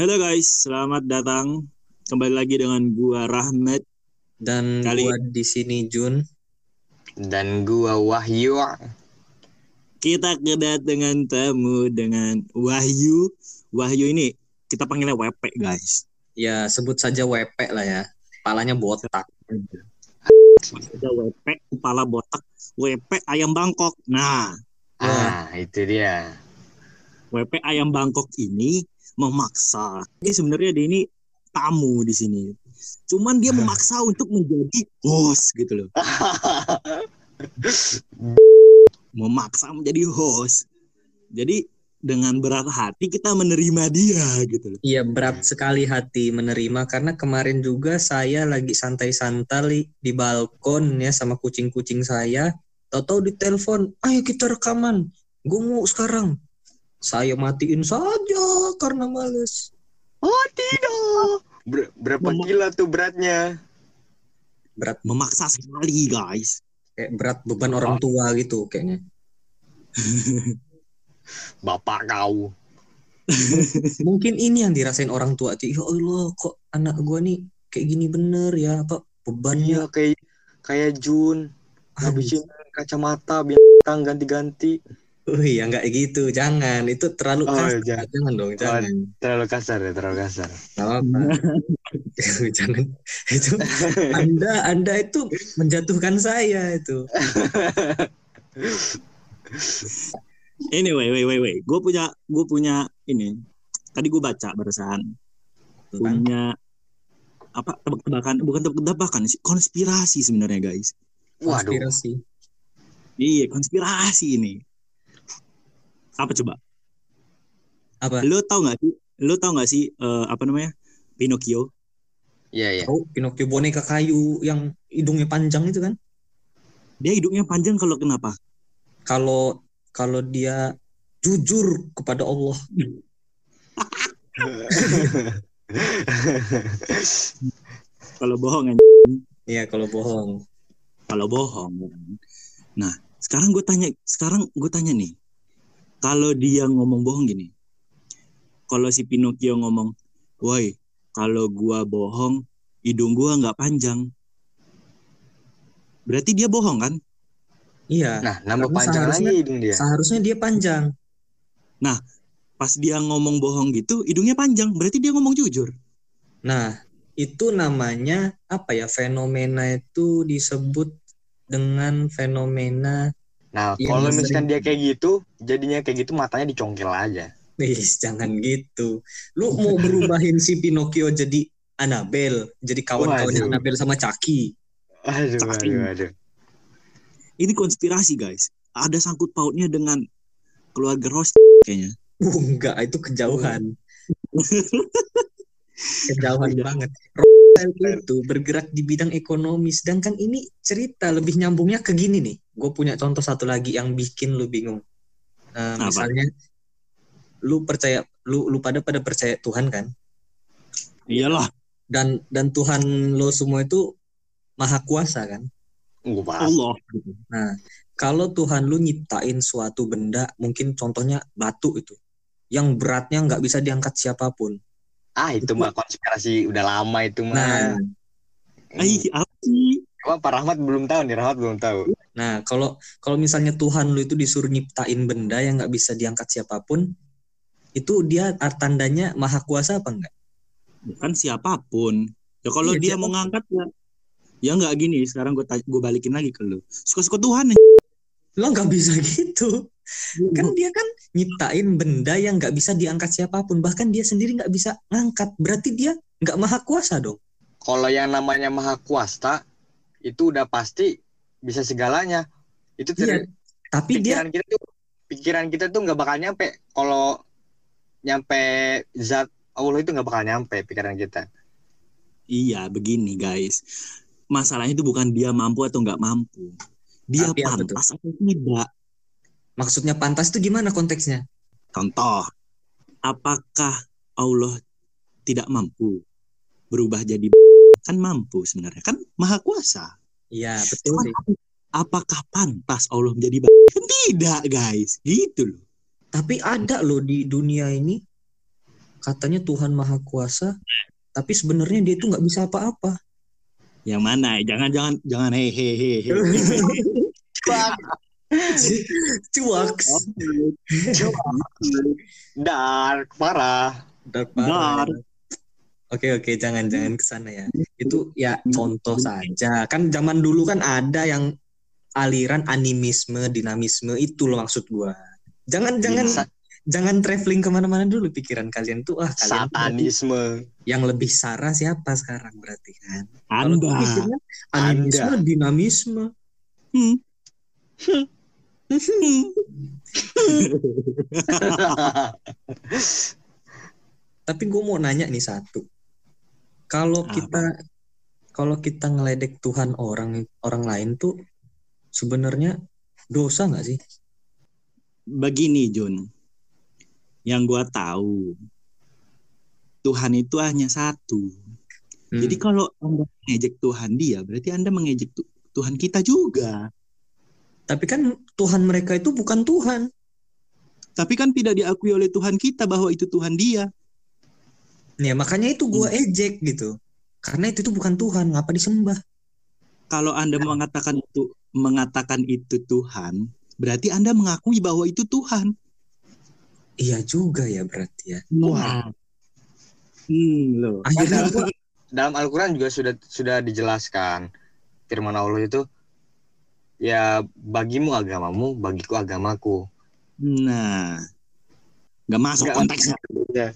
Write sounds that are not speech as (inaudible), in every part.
Halo guys, selamat datang kembali lagi dengan gua Rahmat. Dan Kali- gua di sini Jun. dan gua Wahyu Kita kedatangan tamu dengan Wahyu. Wahyu ini kita panggilnya WP guys. Ya sebut saja WP lah ya. Palanya botak. Ada WP kepala botak, WP ayam Bangkok. Nah, ah itu dia WP ayam Bangkok ini memaksa. Jadi sebenarnya dia ini tamu di sini. Cuman dia (laughs) memaksa untuk menjadi host gitu loh. (laughs) Memaksa menjadi host. Jadi dengan berat hati kita menerima dia gitu loh. Iya berat sekali hati menerima karena kemarin juga saya lagi santai-santai di balkon ya sama kucing-kucing saya. Tahu-tahu di telepon, ayo kita rekaman. Gue mau sekarang. Saya matiin saja karena males. oh tidak Ber- berapa Mama- kilo tuh beratnya Berat Memaksa sekali guys. kayak berat beban orang tua gitu kayaknya. (laughs) bapak kau (laughs) Mungkin ini yang dirasain orang tua tuh. Ya Allah, kok anak gua nih kayak gini bener ya apa bebannya iya kayak kayak Jun habisin kacamata bintang ganti-ganti Oh iya nggak gitu, jangan itu terlalu Oh, kasar, jangan. jangan. dong, jangan. terlalu kasar ya terlalu kasar apa-apa. (laughs) jangan itu Anda Anda itu menjatuhkan saya itu. Anyway, wait, wait, wait. Gue punya, gue punya ini. Tadi gue baca barusan Tuh kan. punya apa tebak-tebakan bukan tebak-tebakan sih konspirasi sebenarnya guys waduh Konspirasi. iya konspirasi ini apa coba? Apa? lo tau nggak sih lo tau nggak sih eh, apa namanya? Pinocchio? Iya iya. Oh, Pinocchio boneka kayu yang hidungnya panjang itu kan? dia hidungnya panjang kalau kenapa? Kalau kalau dia jujur kepada Allah, kalau bohong kan ya kalau bohong. kalau bohong. Nah sekarang gue tanya sekarang gue tanya nih kalau dia ngomong bohong gini kalau si Pinocchio ngomong woi kalau gua bohong hidung gua nggak panjang berarti dia bohong kan Iya. nah nambah panjang lagi seharusnya- hidung dia Seharusnya dia panjang. pas dia ngomong bohong gitu hidungnya panjang berarti dia ngomong jujur Nah, itu namanya apa ya? Fenomena itu disebut dengan fenomena nah Iya, kalau sering. misalkan dia kayak gitu jadinya kayak gitu matanya dicongkel aja Wis, jangan gitu. Lu mau berubahin si Pinocchio jadi Annabelle, jadi kawan-kawannya. Annabelle sama Chucky. aduh Saking. aduh aduh ini konspirasi guys ada sangkut pautnya dengan keluarga Ross kayaknya Uh, enggak, itu kejauhan. (laughs) kejauhan banget. Rothschild itu bergerak di bidang ekonomi, sedangkan ini cerita lebih nyambungnya ke gini nih. Gue punya contoh satu lagi yang bikin lu bingung. Apa? misalnya, lu percaya, lu lu pada pada percaya Tuhan kan? iyalah Dan dan Tuhan lo semua itu maha kuasa kan? Bahas. Allah Nah, kalau Tuhan lu nyiptain suatu benda, mungkin contohnya batu itu, yang beratnya nggak bisa diangkat siapa pun. ah itu mah konspirasi udah lama itu mah Nah, Ay, apa sih Wah, Pak Rahmat belum tahu nih, Rahmat belum tahu. nah kalau kalau misalnya Tuhan lu itu disuruh nyiptain benda yang nggak bisa diangkat siapa pun, itu dia art- tandanya maha kuasa apa enggak? kan siapa pun ya kalau Iya, dia siapa pun. mau ngangkat ya ya nggak gini sekarang gue gue balikin lagi ke lu suka-suka Tuhan Lo nggak bisa gitu. Kan dia kan nyiptain benda yang nggak bisa diangkat siapa pun, bahkan dia sendiri nggak bisa ngangkat. Berarti dia nggak maha kuasa dong. Kalau yang namanya maha kuasa itu udah pasti bisa segalanya. Itu Iya. Tapi dia pikiran kita tuh pikiran kita tuh nggak bakal nyampe kalau nyampe zat Allah itu nggak bakal nyampe pikiran kita. iya begini guys masalahnya itu bukan dia mampu atau nggak mampu dia Tapi pantas atau tidak maksudnya pantas itu gimana konteksnya? contoh apakah Allah tidak mampu berubah jadi kan mampu sebenarnya kan maha kuasa Iya betul Cuman sih. apakah pantas Allah menjadi kan tidak guys gitu loh Tapi ada loh di dunia ini katanya Tuhan Maha Kuasa, tapi sebenarnya dia itu nggak bisa apa-apa. Yang mana? Jangan jangan jangan hehehe. Cuaks. Dark, parah. Dark parah. Dark. Oke oke jangan jangan ke sana ya. Itu ya contoh saja. Kan zaman dulu kan ada yang aliran animisme, dinamisme itu loh maksud gua. Jangan jangan Sa- jangan traveling ke mana-mana dulu pikiran kalian tuh ah kalian tuh Satanisme. yang lebih sarah siapa sekarang berarti kan? Anda. animisme, dinamisme. Hmm. (laughs) Tapi gue mau nanya nih satu. Kalau Apa? kita kalau kita ngeledek Tuhan orang orang lain tuh sebenarnya dosa nggak sih? Begini, Jun. Yang gua tahu Tuhan itu hanya satu. Hmm. Jadi kalau Anda mengejek Tuhan dia, berarti Anda mengejek Tu- Tuhan kita juga. Tapi kan Tuhan mereka itu bukan Tuhan. Tapi kan tidak diakui oleh Tuhan kita bahwa itu Tuhan dia. Ya makanya itu gue ejek gitu. Karena itu tuh bukan Tuhan, ngapa disembah? Kalau Anda mengatakan itu mengatakan itu Tuhan, berarti Anda mengakui bahwa itu Tuhan. Iya juga ya berarti ya. Wah. Hmm, loh. Akhirnya Padahal gua- dalam Al-Quran juga sudah sudah dijelaskan firman Allah itu ya bagimu agamamu bagiku agamaku Nah, nggak masuk Nggak. konteksnya. ya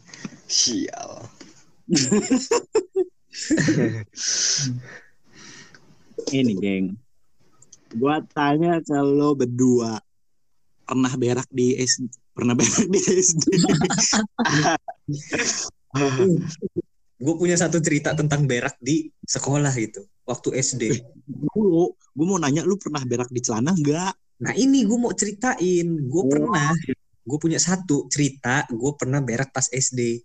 sial (laughs) Ini, geng. Gua tanya ke lo berdua pernah berak di SD, pernah berak di SD. (laughs) gue punya satu cerita tentang berak di sekolah gitu waktu SD. Dulu, gue mau nanya lu pernah berak di celana nggak? Nah ini gue mau ceritain, gue Oh. pernah, gue punya satu cerita, gue pernah berak pas SD.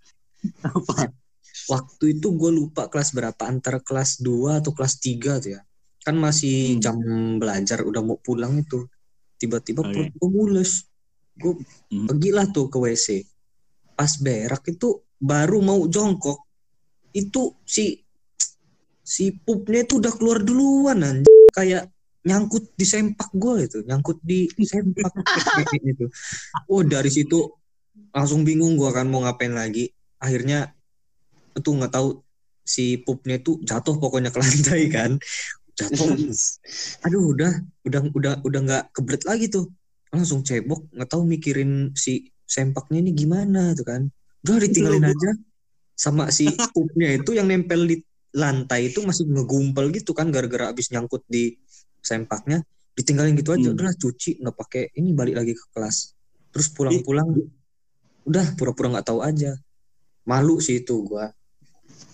Apa? Waktu itu gue lupa kelas berapa, antara kelas 2 atau kelas 3 tuh ya. Kan masih Hmm. jam belajar, udah mau pulang itu. Tiba-tiba Oke. perut gue mules. Gue Hmm. pergilah tuh ke WC. Pas berak itu baru mau jongkok, itu si si pupnya itu udah keluar duluan anjing. Kayak nyangkut di sempak gue itu, nyangkut di sempak itu. Oh dari situ langsung bingung gue kan mau ngapain lagi. Akhirnya itu nggak tahu si pupnya itu jatuh pokoknya ke lantai kan. Jatuh. (laughs) Aduh udah udah udah udah nggak kebelet lagi tuh. Langsung cebok nggak tahu mikirin si sempaknya ini gimana tuh kan. Udah ditinggalin aja sama si pupnya itu yang nempel di lantai itu masih ngegumpal gitu kan gara-gara abis nyangkut di sempaknya ditinggalin gitu aja Hmm. udah cuci nggak pakai ini balik lagi ke kelas terus pulang-pulang udah pura-pura nggak tahu aja malu sih itu gua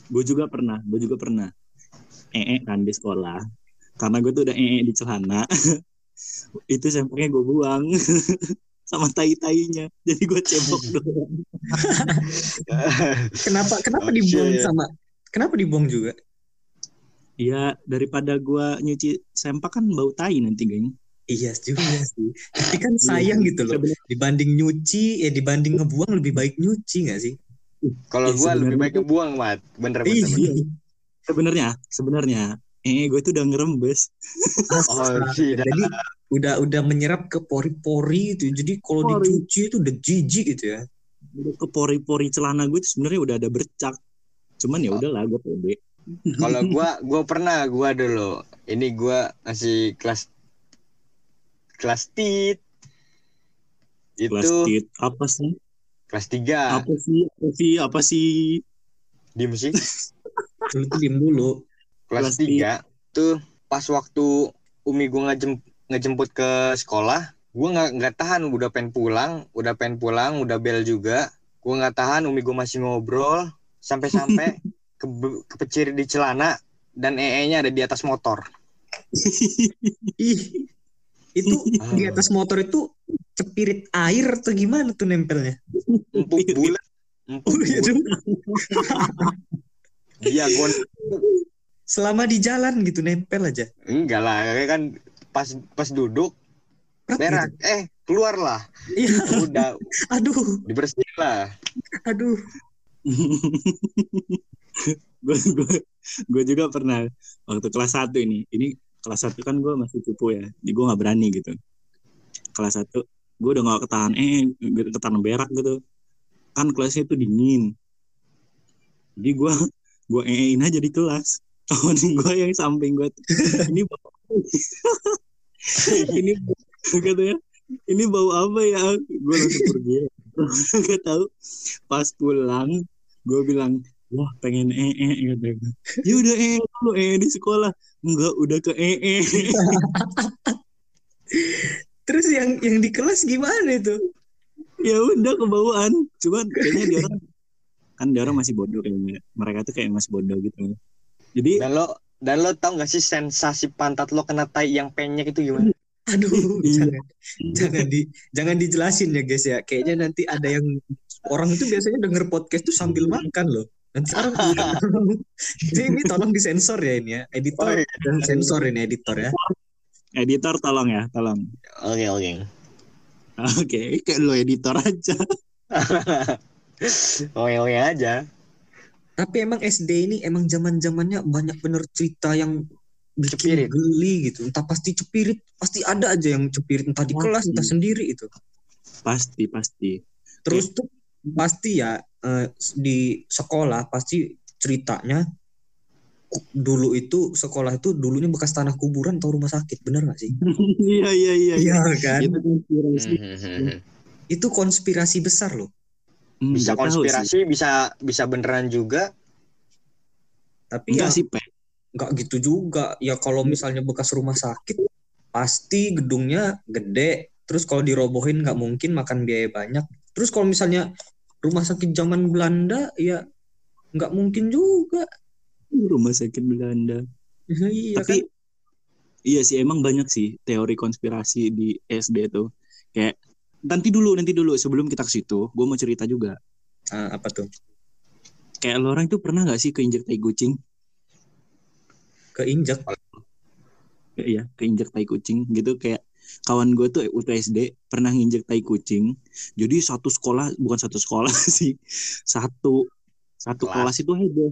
Gue juga pernah, gue juga pernah. ee kan di sekolah. Karena gue tuh udah ee di celana. (laughs) itu sempaknya gue buang. (laughs) sama tai-tainya. Jadi gue cebok (laughs) doang. kenapa kenapa Oh, dibuang sama kenapa dibuang juga Iya, daripada gue nyuci sempak kan bau tai nanti, geng. iya juga (laughs) sih tapi kan sayang gitu loh dibanding nyuci ya dibanding ngebuang lebih baik nyuci nggak sih kalau Eh, gua lebih baik kebuang mat bener bener, Iya. bener. Sebenarnya, sebenarnya, ee gue tuh udah ngerembes. (laughs) oh tidak jadi udah udah menyerap ke pori-pori itu jadi kalau dicuci itu udah jijik gitu ya Udah ke pori-pori celana gue tuh sebenarnya udah ada bercak. Cuman ya udahlah, gue pede. kalau (laughs) gua gua pernah gua dulu ini gua masih kelas kelas tit itu Kelas tit. Apa sih? kelas tiga Apa sih? Apa sih? Apa sih? diem sih (laughs) dulu tuh diem dulu kelas Kelas tiga tuh pas waktu umi gua ngejem, ngejemput ke sekolah gua nggak nggak tahan udah pengen pulang udah pengen pulang udah bel juga gua nggak tahan umi gua masih ngobrol sampai-sampai ke, kepecir di celana dan ee-nya ada di atas motor. Ih itu Ah. di atas motor itu cepirit air atau gimana tuh nempelnya? Empuk bulat. empuk oh iya bulat dong. diagon selama di jalan gitu nempel aja. Enggak lah kan pas pas duduk berak. gitu. eh keluar lah. Iya. Udah. (laughs) Aduh. Dibersihin lah. Aduh (laughs) gue juga pernah waktu kelas satu ini. Ini kelas satu kan gue masih cupu ya. Jadi gue nggak berani gitu. Kelas satu gue udah nggak ketahan eh gitu, ketahan berak gitu. Kan kelasnya itu dingin. Jadi gue gue eein aja di kelas. (laughs) Kawan gue yang samping gue ini bau ini katanya ini bau apa ya? (laughs) Gue langsung pergi. Gak tahu pas pulang gue bilang wah pengen ee gitu. Ya udah ee lu ee di sekolah. Enggak udah ke ee Terus yang yang di kelas gimana itu? ya udah kebawaan. Cuman kayaknya dia orang kan dia orang masih bodoh kayaknya mereka tuh kayak masih bodoh gitu. Jadi Dan lo dan lo tau gak sih sensasi pantat lo kena tai yang penyek itu gimana? Aduh, (laughs) Iya. jangan jangan di jangan dijelasin ya guys ya. Kayaknya nanti ada yang orang itu biasanya denger podcast tuh sambil makan loh. Nanti orang (laughs) Jadi ini tolong disensor ya ini ya. Editor Oh, iya. dan sensor ini editor ya. editor tolong ya tolong Oke oke. oke kayak lo editor aja (laughs) Oke oke aja. Tapi emang SD ini emang zaman zamannya banyak bener cerita yang Cepirit. geli gitu. Entah pasti cepirit, pasti ada aja yang cepirit entah di Pasti. kelas entah sendiri itu. pasti pasti Terus tuh pasti ya eh, di sekolah pasti ceritanya dulu itu sekolah itu dulunya bekas tanah kuburan atau rumah sakit bener gak sih? (laughs) iya iya iya Iya kan? itu konspirasi. (laughs) Itu konspirasi besar loh. Hmm, Bisa konspirasi, bisa bisa beneran juga. Tapi enggak ya sih nggak gitu juga. Ya kalau misalnya bekas rumah sakit pasti gedungnya gede. Terus kalau dirobohin nggak mungkin makan biaya banyak. Terus kalau misalnya rumah sakit zaman Belanda ya nggak mungkin juga. rumah sakit Belanda iya tapi kan? iya sih emang banyak sih teori konspirasi di SD tuh kayak nanti dulu nanti dulu sebelum kita ke situ gue mau cerita juga Ah, apa tuh? kayak lo orang itu pernah nggak sih keinjek tai kucing Keinjak. Iya keinjek tai kucing gitu. Kayak kawan gue tuh waktu SD pernah nginjek tai kucing. Jadi satu sekolah bukan satu sekolah (laughs) sih. Satu satu Kelas. kelas itu heboh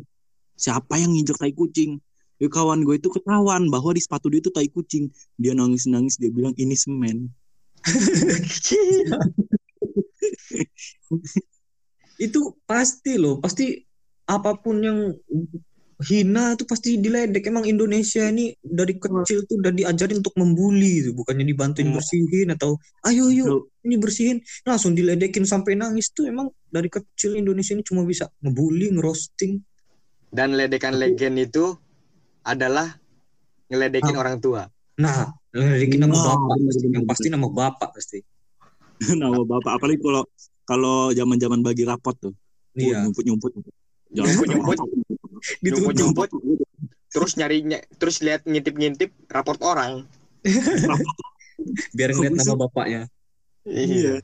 siapa yang nginjek tai kucing? Ya, kawan gue itu ketahuan bahwa di sepatu dia itu tai kucing. Dia nangis nangis dia bilang ini semen. (laughs) Itu pasti loh pasti apa pun yang hina itu pasti diledek. Emang Indonesia ini dari kecil tuh udah diajarin untuk membuli itu bukannya dibantuin Hmm. bersihin atau ayo yuk ini bersihin. Langsung diledekin sampai nangis tuh. Emang dari kecil Indonesia ini cuma bisa ngebully ngerosting. Dan ledekan legend itu adalah ngeledekin orang tua. nah ngeledekin nama Nah, bapak. pasti. yang pasti nama bapak pasti. (laughs) Nama bapak. Apalagi kalau kalau zaman zaman bagi rapot tuh. Iya. Nyumput nyumput Nyumput-nyumput. (laughs) ditutup Nyumput-nyumput. Terus nyari ny- terus lihat ngintip-ngintip raport orang. (laughs) biar ngeliat nama bapaknya iya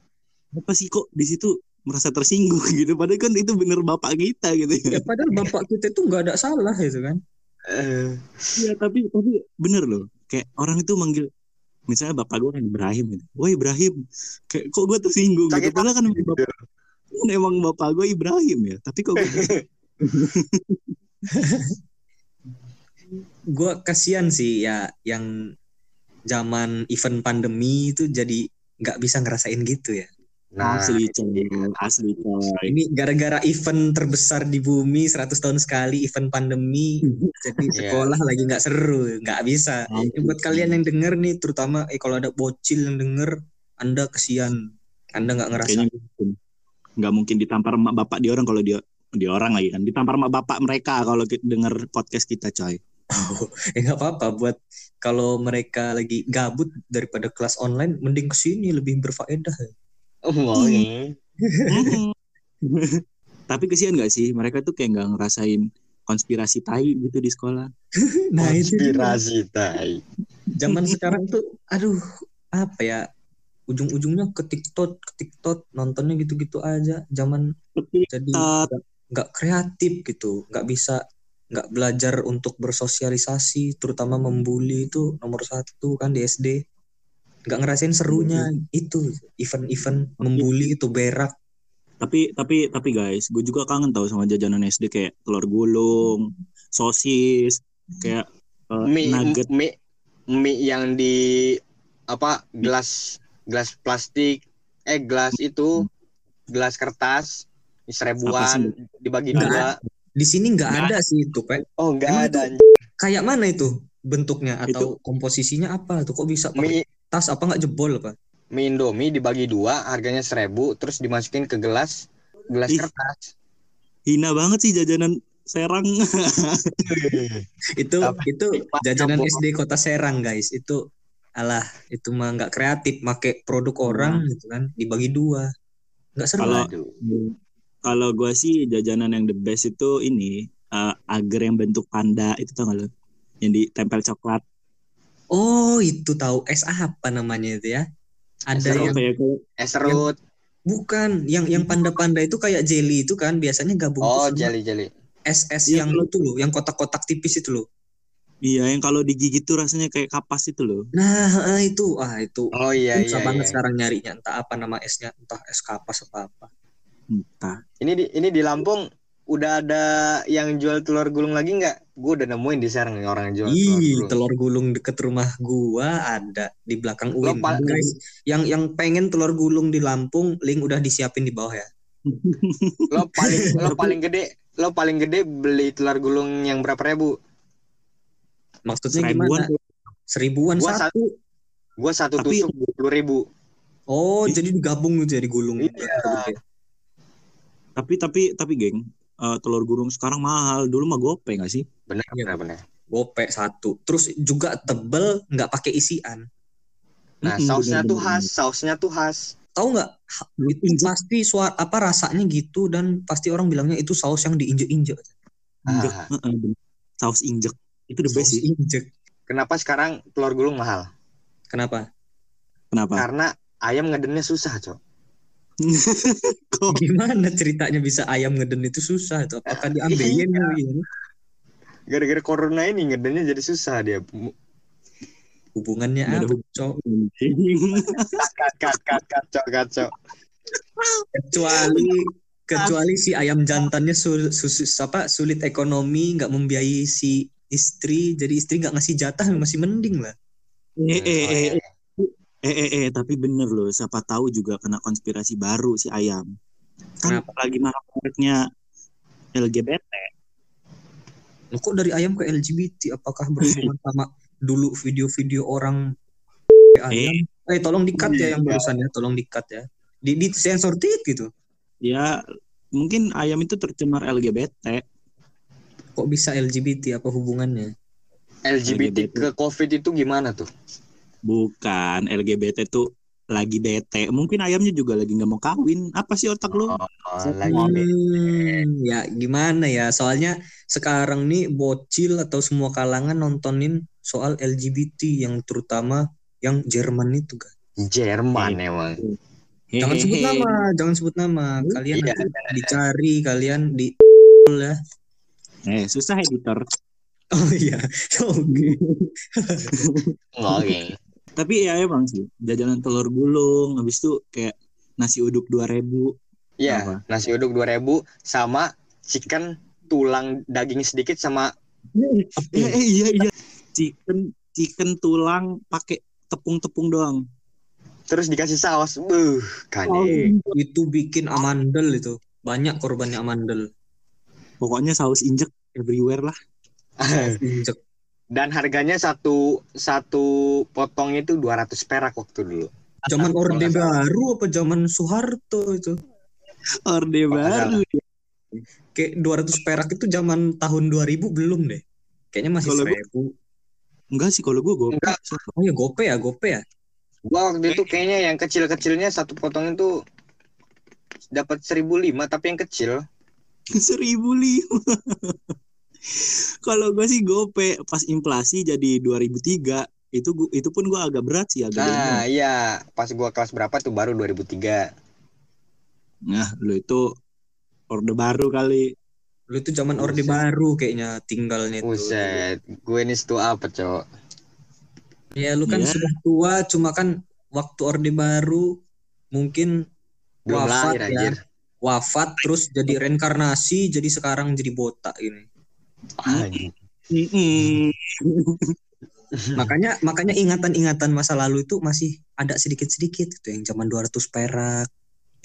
apa sih kok di situ merasa tersinggung (laughs) gitu padahal kan itu bener bapak kita gitu ya padahal bapak kita itu nggak ada salah itu kan Eh, Iya tapi tapi bener loh kayak orang itu manggil misalnya bapak gue kan Ibrahim gitu. Wah Ibrahim kayak kok gue tersinggung gitu. Sakit Padahal kan bapak, kan emang bapak gue Ibrahim ya. Tapi kok gue (laughs) (laughs) gue kasihan sih ya yang zaman event pandemi itu jadi nggak bisa ngerasain gitu ya. nah, asli coy, asli coy. Ini gara-gara event terbesar di bumi 100 tahun sekali event pandemi (laughs) jadi Iya. sekolah lagi nggak seru, nggak bisa. Ini buat kalian yang denger nih terutama eh kalau ada bocil yang denger Anda kesian. Anda nggak ngerasa kayaknya nggak mungkin. nggak mungkin ditampar emak bapak dia orang kalau dia dia orang lagi kan ditampar emak bapak mereka kalau denger podcast kita coy. eh nggak apa-apa buat kalau mereka lagi gabut daripada kelas online mending ke sini lebih berfaedah. Oh, oke. Mhm. (laughs) tapi kesian gak sih mereka tuh kayak nggak ngerasain konspirasi tai gitu di sekolah. (laughs) Nah itu. Konspirasi tai. zaman sekarang tuh aduh apa ya ujung-ujungnya ke TikTok ke TikTok nontonnya gitu-gitu aja zaman jadi. Nggak- kreatif gitu nggak bisa nggak belajar untuk bersosialisasi terutama membuli itu nomor satu kan di SD nggak ngerasain serunya itu event-event membuli itu berak. Tapi tapi tapi guys, gue juga kangen tahu sama jajanan SD kayak telur gulung, sosis, kayak eh, mie, nugget. mie mie yang di apa gelas gelas plastik eh gelas itu gelas kertas seribuan dibagi Nggak dua Di sini nggak Nggak ada sih itu, Pak. oh enggak Emang ada Kayak mana itu bentuknya atau komposisinya apa tuh? Kok bisa pakai mie tas apa nggak jebol apa? mie indomie dibagi dua harganya seribu terus dimasukin ke gelas gelas Ih. kertas Hina banget sih jajanan Serang. (laughs) Itu Apa? itu Pak, jajanan. SD Kota Serang, guys. Itu alah, itu mah nggak kreatif, make produk orang gitu kan, dibagi dua. Nggak seru. Kalau- Aduh. Kalau gue sih jajanan yang the best itu ini eh, agar yang bentuk panda itu tau gak lo? Yang ditempel coklat. Oh, itu tahu es apa namanya itu ya? Ada Serut. yang Apa ya kayak es serut bukan, yang yang panda-panda itu kayak jelly itu kan biasanya gabung oh sama jeli jeli es-es Iya, yang kalau- itu loh, yang kotak-kotak tipis itu loh. Iya, yang kalau digigit tuh rasanya kayak kapas itu loh. Nah, ah, itu ah itu oh iya susah iya, banget iya. sekarang nyarinya entah apa nama esnya, entah es kapas apa apa. Entah. ini di ini di Lampung udah ada yang jual telur gulung lagi nggak gue udah nemuin di Serang nih orang yang jual telur Ih, gulung telur gulung deket rumah gua ada di belakang UIN. Guys, yang yang pengen telur gulung di Lampung, link udah disiapin di bawah ya. (laughs) lo paling lo paling gede lo paling gede beli telur gulung yang berapa ribu Maksudnya Seribuan gimana? Seribuan Gua satu. gue satu Tapi- tusuk dua puluh ribu Oh, jadi digabung ya digulung. Iya. Tapi tapi tapi geng, eh, telur gulung sekarang mahal. Dulu mah gope gak sih? benar Iya. benar benar Gope satu. Terus juga tebel, nggak pakai isian. nah Mm-mm, sausnya tuh bener-bener. khas sausnya tuh khas Tahu nggak? Itu pasti suara apa rasanya gitu dan pasti orang bilangnya itu saus yang diinjek-injek. Injek. Ah. Heeh, bener. Saus injek. Itu the best Saus sih. injek. kenapa sekarang telur gulung mahal Kenapa? Kenapa? karena ayam ngedennya susah cok Gimana ceritanya bisa ayam ngeden itu susah itu? Apakah diambilin gitu? gara-gara corona ini ngedennya jadi susah dia Hubungannya ada apa, Cok? cok kat cok Kecuali kecuali si ayam jantannya sul, susus apa sulit ekonomi nggak membiayai si istri jadi istri nggak ngasih jatah masih mending lah eh, eh, eh, iya. Eh, eh, eh, tapi bener loh. Siapa tahu juga kena konspirasi baru si ayam. Kan Kenapa? lagi marak-maraknya LGBT. Loh, kok dari ayam ke LGBT apakah berhubungan (laughs) sama dulu video-video orang ayam Eh, eh tolong dikat ya yang Iya. barusan ya tolong dikat ya di di sensor tit gitu ya mungkin ayam itu tercemar LGBT. kok bisa LGBT apa hubungannya LGBT LGBT. ke covid itu gimana tuh Bukan LGBT tuh lagi bete. Mungkin ayamnya juga lagi nggak mau kawin. Apa sih otak lu? Oh, lagi Hmm, ya gimana ya? Soalnya sekarang nih bocil atau semua kalangan nontonin soal LGBT yang terutama yang Jerman itu kan Jerman emang. Jangan sebut nama jangan sebut nama. Kalian Iya. nanti dicari kalian di (laughs) ya Eh, susah editor. oh iya (laughs) oke. Oke Tapi ya emang sih, jajanan telur gulung, habis itu kayak nasi uduk 2000. ya Apa? nasi uduk 2000 sama chicken tulang daging sedikit sama Eh, eh, iya iya. Chicken chicken tulang pakai tepung-tepung doang. terus dikasih saus buh kan itu bikin amandel itu banyak korbannya amandel Pokoknya saus injek everywhere lah. injek dan harganya satu satu potong itu 200 perak waktu dulu. Zaman orde baru apa zaman Soeharto itu? Orde baru. kayak 200 perak itu zaman tahun 2000 belum deh. Kayaknya masih Kalau gua- seribu. Enggak sih kalau gue gue Enggak. oh ya gope ya gope ya? Gua waktu itu kayaknya yang kecil-kecilnya satu potong itu dapat 1005 tapi yang kecil. (laughs) Seribu lima. (laughs) kalau gue sih gope pas inflasi jadi 2003 itu gua, itu pun gue agak berat sih agak nah iya. Pas gua kelas berapa tuh? Baru 2003 nah lo itu orde baru kali. Lu itu zaman orde baru kayaknya tinggalnya itu Buset, gue ini tuh apa cowok ya lu kan Iya. sudah tua cuma kan waktu orde baru mungkin belum Wafat lahir ya. anjir. Wafat terus jadi reinkarnasi jadi sekarang jadi botak ini. (laughs) Makanya makanya ingatan-ingatan masa lalu itu masih ada sedikit-sedikit itu yang zaman 200 perak.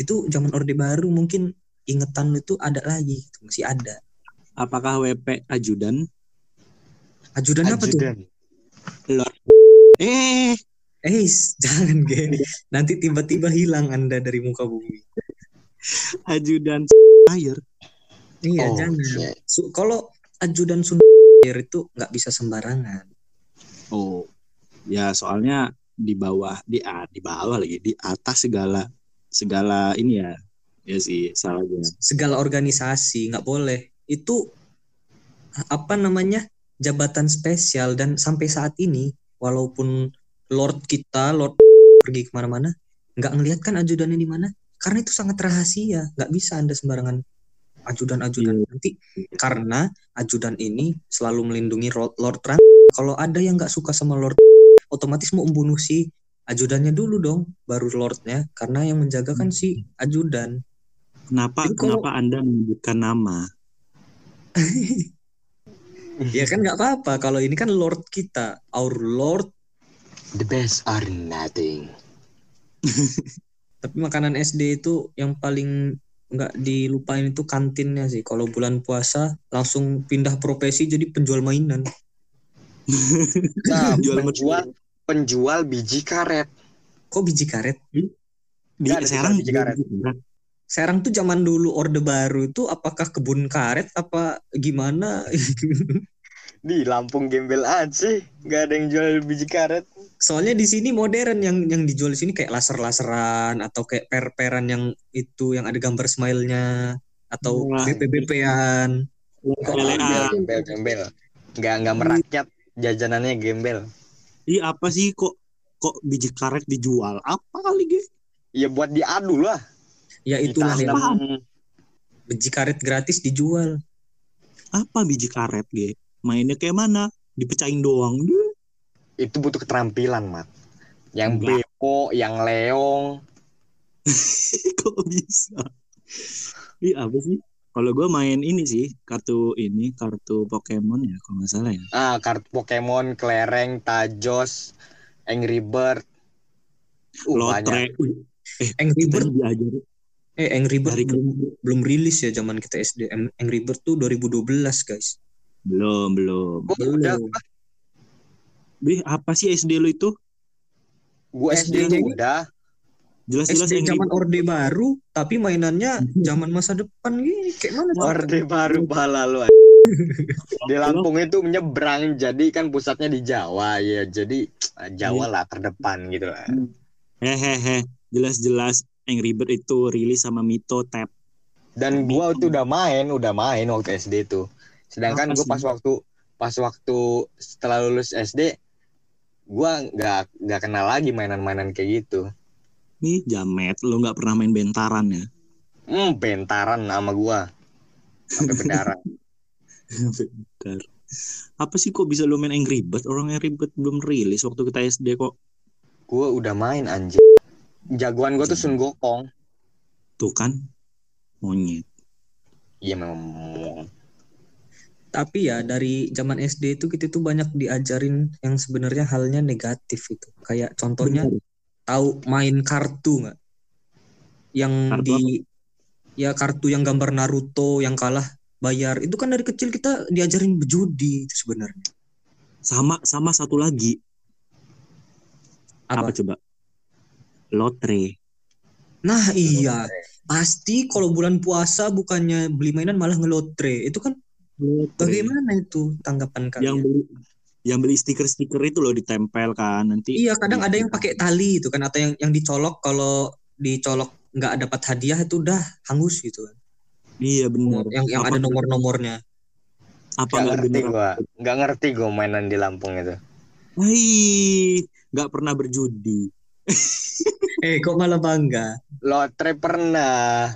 Itu zaman Orde Baru mungkin ingatan lu itu ada lagi, gitu, masih ada. Apakah WP ajudan? Ajudan apa tuh? Ajudan. Eh, Eh, (laughs) jangan ge. Nanti tiba-tiba hilang Anda dari muka bumi. ajudan air. Iya, Oh, jangan. kalau ajudan Sun itu nggak bisa sembarangan. Oh, ya soalnya di bawah di ah, di bawah lagi di atas segala segala ini ya ya sih salahnya. Segala organisasi nggak boleh. Itu apa namanya? jabatan spesial dan sampai saat ini walaupun Lord kita Lord pergi ke mana-mana nggak ngelihat kan ajudannya di mana karena itu sangat rahasia nggak bisa anda sembarangan ajudan-ajudan Iya. nanti karena ajudan ini selalu melindungi Lord, Trump kalau ada yang nggak suka sama Lord otomatis mau membunuh si ajudannya dulu dong baru Lordnya karena yang menjaga kan si ajudan Kenapa Jadi kalau- kenapa Anda menyebutkan nama? (laughs) ya kan nggak apa-apa kalau ini kan Lord kita our Lord The best are nothing. (laughs) Tapi makanan SD itu yang paling nggak dilupain itu kantinnya sih. Kalau bulan puasa langsung pindah profesi jadi penjual mainan. (laughs) Nah, Jual penjual penjual biji karet. Kok biji karet? Di Nggak ada Serang biji karet. Serang tuh zaman dulu Orde Baru itu apakah kebun karet apa gimana? (laughs) Di Lampung gembel aja sih. Gak ada yang jual biji karet. Soalnya di sini modern yang yang dijual di sini kayak laser-laseran atau kayak per-peran yang itu yang ada gambar smile-nya atau Wah. BP-BP-an. Gembel, gembel, gembel. Nggak nggak merakyat jajanannya gembel. Iya apa sih kok kok biji karet dijual? Apa kali ge? Ya buat diadu lah. Ya itulah yang Ditanam. biji karet gratis dijual. Apa biji karet ge? Mainnya kayak mana? Dipecahin doang. Itu butuh keterampilan, Mat. Yang Enggak. bepo, yang leong. (laughs) kok bisa? Iya apa sih? Kalau gue main ini sih kartu ini kartu Pokemon ya kalau nggak salah ya. Ah, kartu Pokemon, kelereng, tajos, Angry Bird. Uh, banyak. Lotre. Wih, Angry Bird diajarin Eh, Angry Bird belum, belum rilis ya zaman kita SD. Ang- Angry Bird tuh 2012, guys. Belum belum. Oh, udah. Belum. Bih apa sih SD lu itu? Gue SD SD udah. Jelas-jelas SD zaman. Orde Baru, tapi mainannya zaman masa depan gini. Kayak mana? tuh? Orde baru bala lu. (laughs) Di Lampung itu menyeberang, jadi kan pusatnya di Jawa ya. Jadi ah, Jawa lah terdepan gitu lah. Hehehe, jelas-jelas Angry Bird itu rilis sama Mito Tab. Dan gua tuh udah main, udah main waktu SD tuh. Sedangkan gue pas waktu pas waktu setelah lulus SD, gua nggak nggak kenal lagi mainan-mainan kayak gitu. Nih jamet, lu nggak pernah main bentaran ya? Hmm, bentaran sama gua. Sampai berdarah. (laughs) Bentar. Apa sih kok bisa lu main Angry Bird? Orang Angry Bird belum rilis waktu kita SD kok. gua udah main anjir. Jagoan gua tuh Sun Gokong. Tuh kan, monyet. Iya memang. Tapi ya dari zaman SD itu kita tuh banyak diajarin yang sebenarnya halnya negatif itu. Kayak contohnya tahu main kartu nggak? Yang Kartu di ya kartu yang gambar Naruto yang kalah bayar itu kan dari kecil kita diajarin berjudi itu sebenarnya. Sama sama satu lagi. Apa, Apa? coba? Lotre. Nah iya pasti kalau bulan puasa bukannya beli mainan malah ngelotre itu kan bagaimana itu tanggapan kalian? Yang beli yang beli stiker-stiker itu loh ditempel kan nanti. Iya kadang ada yang pakai tali itu kan atau yang yang dicolok kalau dicolok nggak dapat hadiah itu udah hangus gitu kan. Iya benar. Yang yang Apa- ada nomor-nomornya. Apa Gak nggak ngerti bener? gua. Gak ngerti gua mainan di Lampung itu. Hai, nggak pernah berjudi. (laughs) Eh kok malah bangga? Lotre pernah.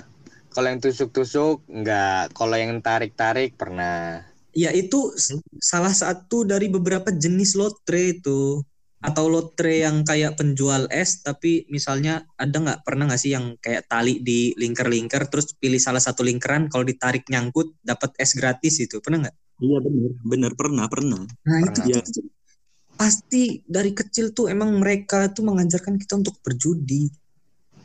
Kalau yang tusuk-tusuk enggak. Kalau yang tarik-tarik pernah. Ya itu s- salah satu dari beberapa jenis lotre itu. atau lotre yang kayak penjual es tapi misalnya ada nggak pernah nggak sih yang kayak tali di lingkar-lingkar terus pilih salah satu lingkaran kalau ditarik nyangkut dapat es gratis itu pernah nggak? Iya bener, bener pernah pernah. Nah Pernah. itu Iya. tuh pasti dari kecil tuh emang mereka tuh mengajarkan kita untuk berjudi.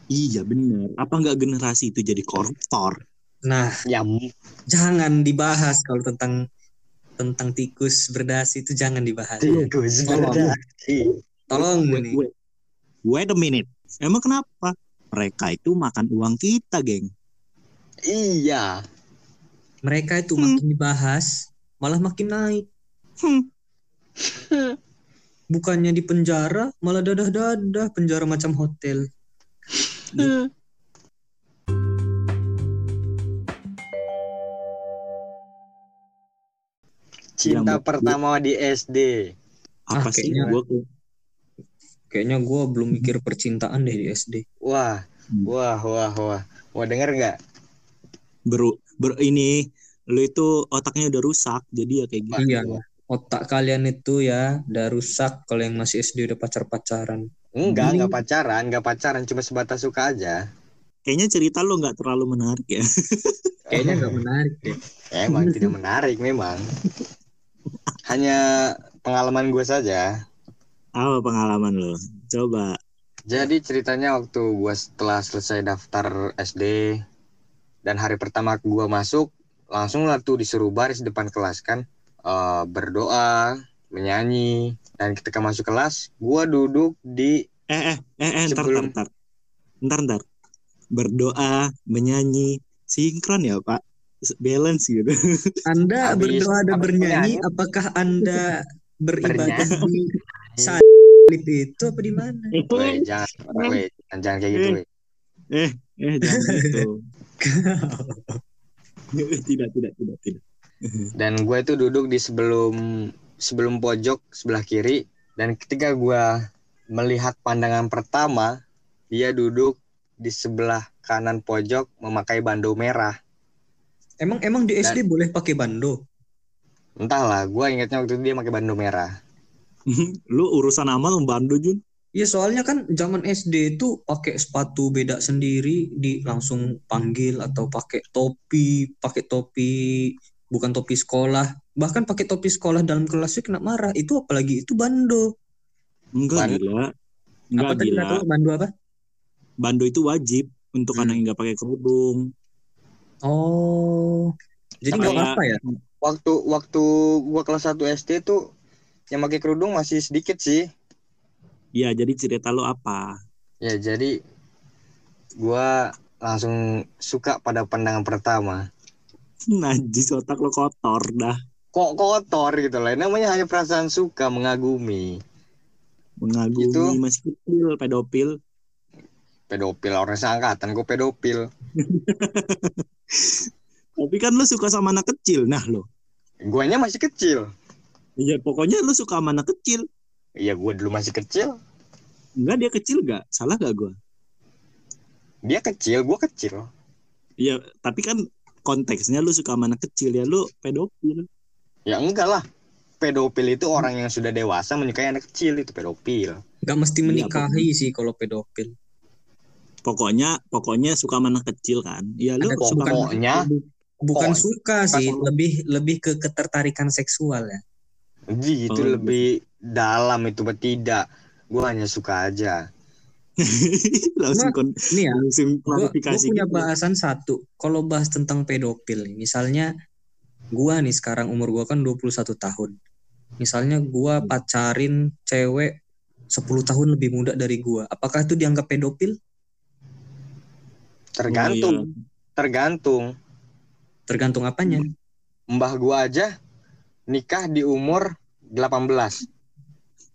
Iya bener. Apa nggak generasi itu jadi koruptor? Nah Ya, jangan dibahas kalau tentang tentang tikus berdasi itu jangan dibahas. tikus Tolong. berdasi. Tolong Wait, nih. wait. Wait a minute. Emang kenapa? Mereka itu makan uang kita, geng. Iya. Mereka itu Hmm. makin dibahas malah makin naik. Hmm. Bukannya di penjara malah dadah-dadah penjara macam hotel. Cinta Yang- pertama di SD. Apa Ah, sih? kayaknya- Gua Kayaknya gue belum mikir percintaan deh di SD. Wah, Hmm. wah, wah, wah. Mau denger nggak? ber, ber ini lu itu otaknya udah rusak jadi ya kayak gitu. Iya. Otak kalian itu ya udah rusak kalau yang masih SD udah pacar-pacaran. Enggak, enggak pacaran, enggak pacaran, cuma sebatas suka aja. Kayaknya cerita lu nggak terlalu menarik ya. (laughs) Kayaknya gak menarik deh. Emang tidak menarik memang. Hanya pengalaman gue saja. Apa pengalaman lu? Coba. Jadi ceritanya waktu gue setelah selesai daftar SD dan hari pertama gue masuk, langsung lah tuh disuruh baris depan kelas kan, Eh, berdoa, menyanyi, dan ketika masuk kelas, gue duduk di Eh eh eh, eh ntar, Sebelum- ntar ntar ntar ntar. Berdoa, menyanyi, sinkron ya Pak. Balance gitu. (laughs) Anda Habis- berdoa dan bernyanyi, menyanyi. apakah Anda beribadah di saat itu apa di mana? Weh, jangan, weh, jangan, jangan kayak gitu. weh. eh eh jangan gitu. (laughs) (laughs) tidak tidak tidak tidak. Dan gue itu duduk di sebelum sebelum pojok sebelah kiri, dan ketika gue melihat pandangan pertama, dia duduk di sebelah kanan pojok memakai bando merah. Emang emang di SD boleh pakai bando? Entahlah, gue ingatnya waktu itu dia pakai bando merah. (laughs) lu urusan amal membando Jun. Ya soalnya kan zaman SD itu pakai sepatu beda sendiri, di langsung panggil atau pakai topi, pakai topi bukan topi sekolah, bahkan pakai topi sekolah dalam kelasnya kena marah. Itu apalagi itu bando. Enggak Bando. gila. Enggak apa tadi gila. lu, bando apa? Bando itu wajib untuk Hmm. anak yang nggak pakai kerudung. Oh. Jadi nggak Kayak- apa ya? Waktu waktu gue kelas 1 SD tuh yang pakai kerudung masih sedikit sih. Ya, jadi cerita lu apa? Ya jadi gue langsung suka pada pandangan pertama. (laughs) Najis otak lo kotor dah. Kok kotor gitu lah. Namanya hanya perasaan suka, mengagumi. Mengagumi Itu- masih kecil, pedofil. Pedofil orang seangkatan gue pedofil. (laughs) Tapi kan lu suka sama anak kecil. Nah lo. Guanya masih kecil. Iya pokoknya lu suka sama anak kecil. Iya gue dulu masih kecil. Enggak dia kecil gak? Salah gak gua? Dia kecil, gue kecil. Iya tapi kan konteksnya lu suka sama anak kecil ya lu pedofil. Ya enggak lah. Pedofil itu orang yang sudah dewasa menyukai anak kecil itu pedofil. Nggak mesti Iya, menikahi sih kalau pedofil. Pokoknya pokoknya suka sama anak kecil kan. Iya lu Ada suka Pokoknya Bukan Oh, suka sih, pas- lebih lebih ke ketertarikan seksual ya. Ji, itu Oh, lebih dalam itu tidak. Gue hanya suka aja. (laughs) langsung kon- Ini ya, langsung gue klarifikasi punya gitu. bahasan satu. Kalau bahas tentang pedofil, nih, misalnya gua nih sekarang umur gua kan 21 tahun. Misalnya gua Hmm. pacarin cewek 10 tahun lebih muda dari gua. Apakah itu dianggap pedofil? Tergantung, Oh, iya. tergantung. Tergantung apanya. Mbah gua aja nikah di umur 18.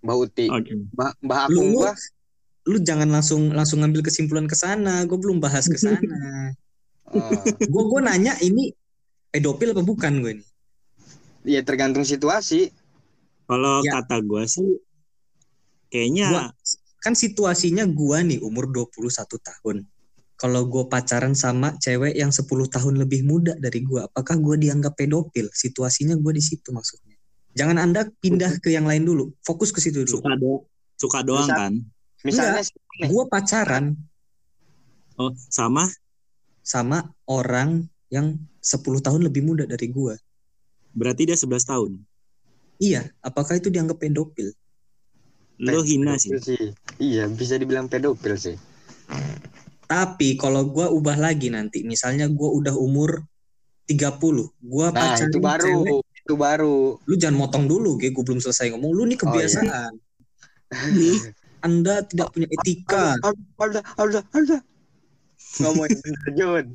Mbah Uti. Oke. Mbah, mbah lu, gua lu jangan langsung langsung ngambil kesimpulan ke sana. Gue belum bahas ke sana. (laughs) Gue gue nanya ini pedofil apa bukan gue nih? ya tergantung situasi. Kalau Ya. kata gua sih kayaknya Gua- Kan situasinya gua nih umur 21 tahun. Kalau gue pacaran sama cewek yang 10 tahun lebih muda dari gua, apakah gue dianggap pedofil? Situasinya gue di situ maksudnya. Jangan Anda pindah ke yang lain dulu. Fokus ke situ dulu. suka ada suka doang Bisa- kan Misalnya Gua pacaran oh sama sama orang yang 10 tahun lebih muda dari gua. berarti dia 11 tahun Iya, apakah itu dianggap pedofil? lo hina sih pedofil Iya, bisa dibilang pedofil sih. Tapi kalau gua ubah lagi nanti, misalnya gua udah umur 30, gua Nah, pacaran itu baru, cewek, itu baru. lu jangan motong dulu, gue gue belum selesai ngomong. Lu nih Oh, iya. (laughs) Anda tidak punya etika. Ada, ada, ada. Ngomongin Jun.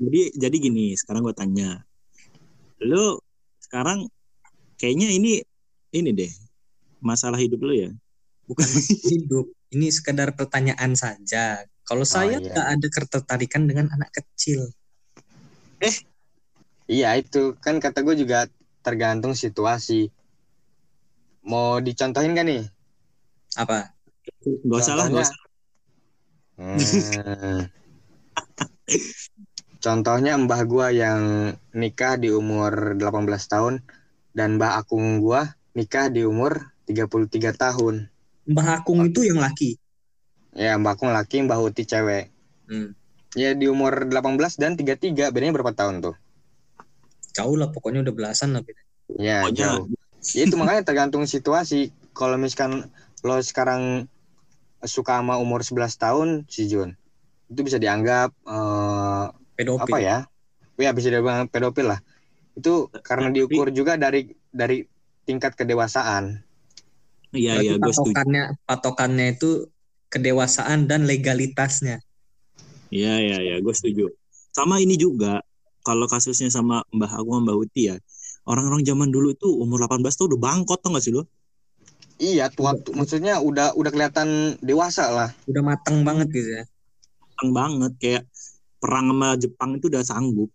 jadi jadi gini sekarang gue tanya lo sekarang kayaknya ini ini deh masalah hidup lo ya Bukan hidup. Ini sekedar pertanyaan saja. Kalau saya iya. nggak ada ketertarikan dengan anak kecil. Iya, itu kan kata gue juga tergantung situasi. Mau dicontohin kan nih? Apa? Gak usah lah gak usah Hmm. (laughs) Contohnya mbah gua yang nikah di umur 18 tahun dan mbah akung gua nikah di umur 33 tahun. Mbah Akung itu yang laki. Ya, mbah akung laki, mbah uti cewek. Hmm. Ya di umur 18 dan 33, bedanya berapa tahun tuh? Jauh lah, pokoknya udah belasan lah. beda. Ya, Pokoknya- jauh. Ya itu makanya tergantung situasi. Kalau misalkan lo sekarang suka sama umur 11 tahun, si Jun, itu bisa dianggap eh, Pedofil. apa ya? Ya bisa dibilang pedofil lah. Itu karena Tapi- diukur juga dari dari tingkat kedewasaan. iya iya gue setuju patokannya patokannya itu kedewasaan dan legalitasnya. iya iya iya gue setuju sama ini juga kalau kasusnya sama Mbah Aku sama Mbah Uti ya orang-orang zaman dulu itu umur 18 tuh udah bangkot tau gak sih lo Iya, tua, tu- maksudnya udah udah kelihatan dewasa lah. Udah matang banget gitu ya. Matang banget kayak perang sama Jepang itu udah sanggup